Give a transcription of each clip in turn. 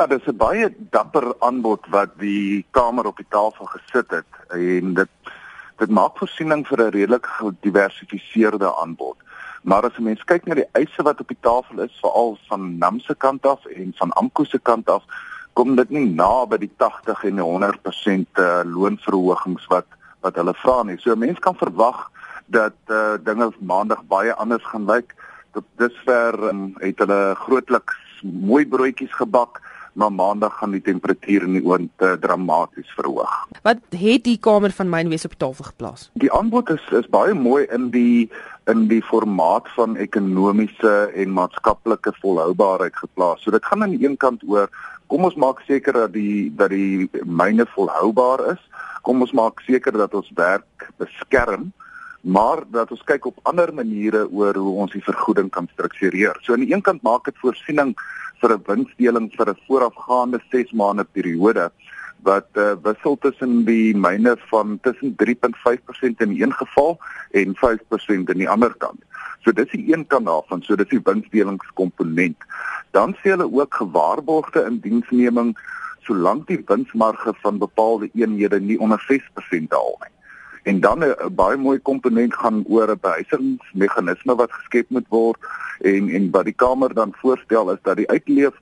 Ja, dis 'n baie dapper aanbod wat die kamer op die tafel gesit het en dit dit maak voorsiening vir 'n redelik gediversifiseerde aanbod. Maar as 'n mens kyk na die eise wat op die tafel is, veral van NAM se kant af en van AMKU se kant af, kom dit nie na by die 80 en 100% uh, loonverhogings wat wat hulle vra nie. So 'n mens kan verwag dat uh, dinge maandag baie anders gaan lyk. Tot dusver um, het hulle grootliks mooi broodjies gebak maar maandag gaan die temperatuur in die oond uh, dramaties verhoog. Wat het die kamer van mynwese op tafel geplaas? Die aanbod is is baie mooi in die in die formaat van ekonomiese en maatskaplike volhoubaarheid geplaas. So dit gaan aan die een kant oor kom ons maak seker dat die dat die myne volhoubaar is. Kom ons maak seker dat ons werk beskerm maar dat ons kyk op ander maniere oor hoe ons die vergoeding kan struktureer. So aan die een kant maak dit voorsiening vir 'n winsdeling vir 'n voorafgaande 6 maande periode wat uh, wissel tussen die myne van tussen 3.5% in die een geval en 5% in die ander kant. So dis die een kant daarvan, so dis die winsdelingskomponent. Dan sê hulle ook gewaarborgde indiensneming solank die winsmarge van bepaalde eenhede nie onder 6% daal nie. En dan 'n baie mooi komponent gaan oor 'n behuisingsmeganisme wat geskep moet word en en wat die kamer dan voorstel is dat die uitleef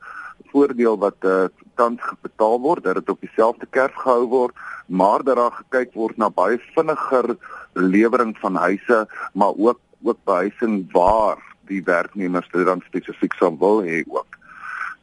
voordeel wat uh, tans betaal word dat dit op dieselfde kerf gehou word maar dat daar gekyk word na baie vinniger lewering van huise maar ook ook behuising waar die werknemers dit dan spesifiek sou wil hê ook.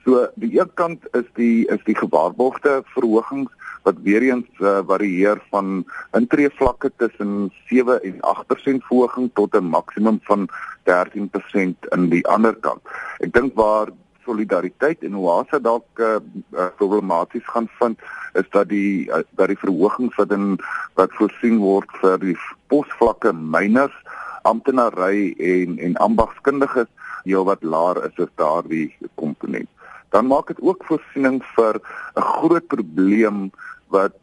So die een kant is die is die gewaarborgde verhogings wat weer eens uh, varieer van intree vlakke tussen 7 en 8% verhoging tot 'n maksimum van 13% in die ander kant. Ek dink waar solidariteit en oase dalk uh, problematies gaan vind is dat die uh, dat die verhogings wat in wat voorsien word vir die posvlakke myners amptenary en en ambagskundiges heelwat laer is as daardie komponent dan maak dit ook voorsiening vir 'n groot probleem wat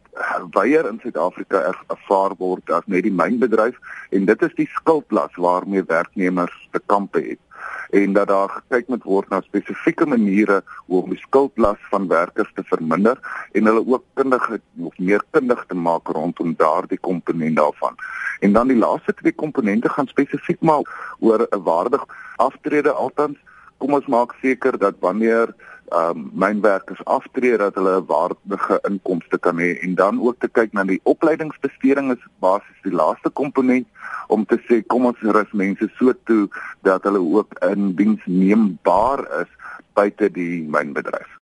weier in Suid-Afrika ervaar word as net die mynbedryf en dit is die skuldlas waarmee werknemers te kampe het en dat daar gekyk moet word na spesifieke maniere hoe om die skuldlas van werkers te verminder en hulle ook kundig of meer kundig te maak rondom daardie komponent daarvan. En dan die laaste twee komponente gaan spesifiek maar oor 'n waardig aftrede altans kom ons maak seker dat wanneer ehm um, mynwerkers aftree dat hulle waardige inkomste kan hê en dan ook te kyk na die opleidingsbesteding is basies die laaste komponent om te sê kom ons rus mense so toe dat hulle ook in diensneembaar is buite die mynbedryf.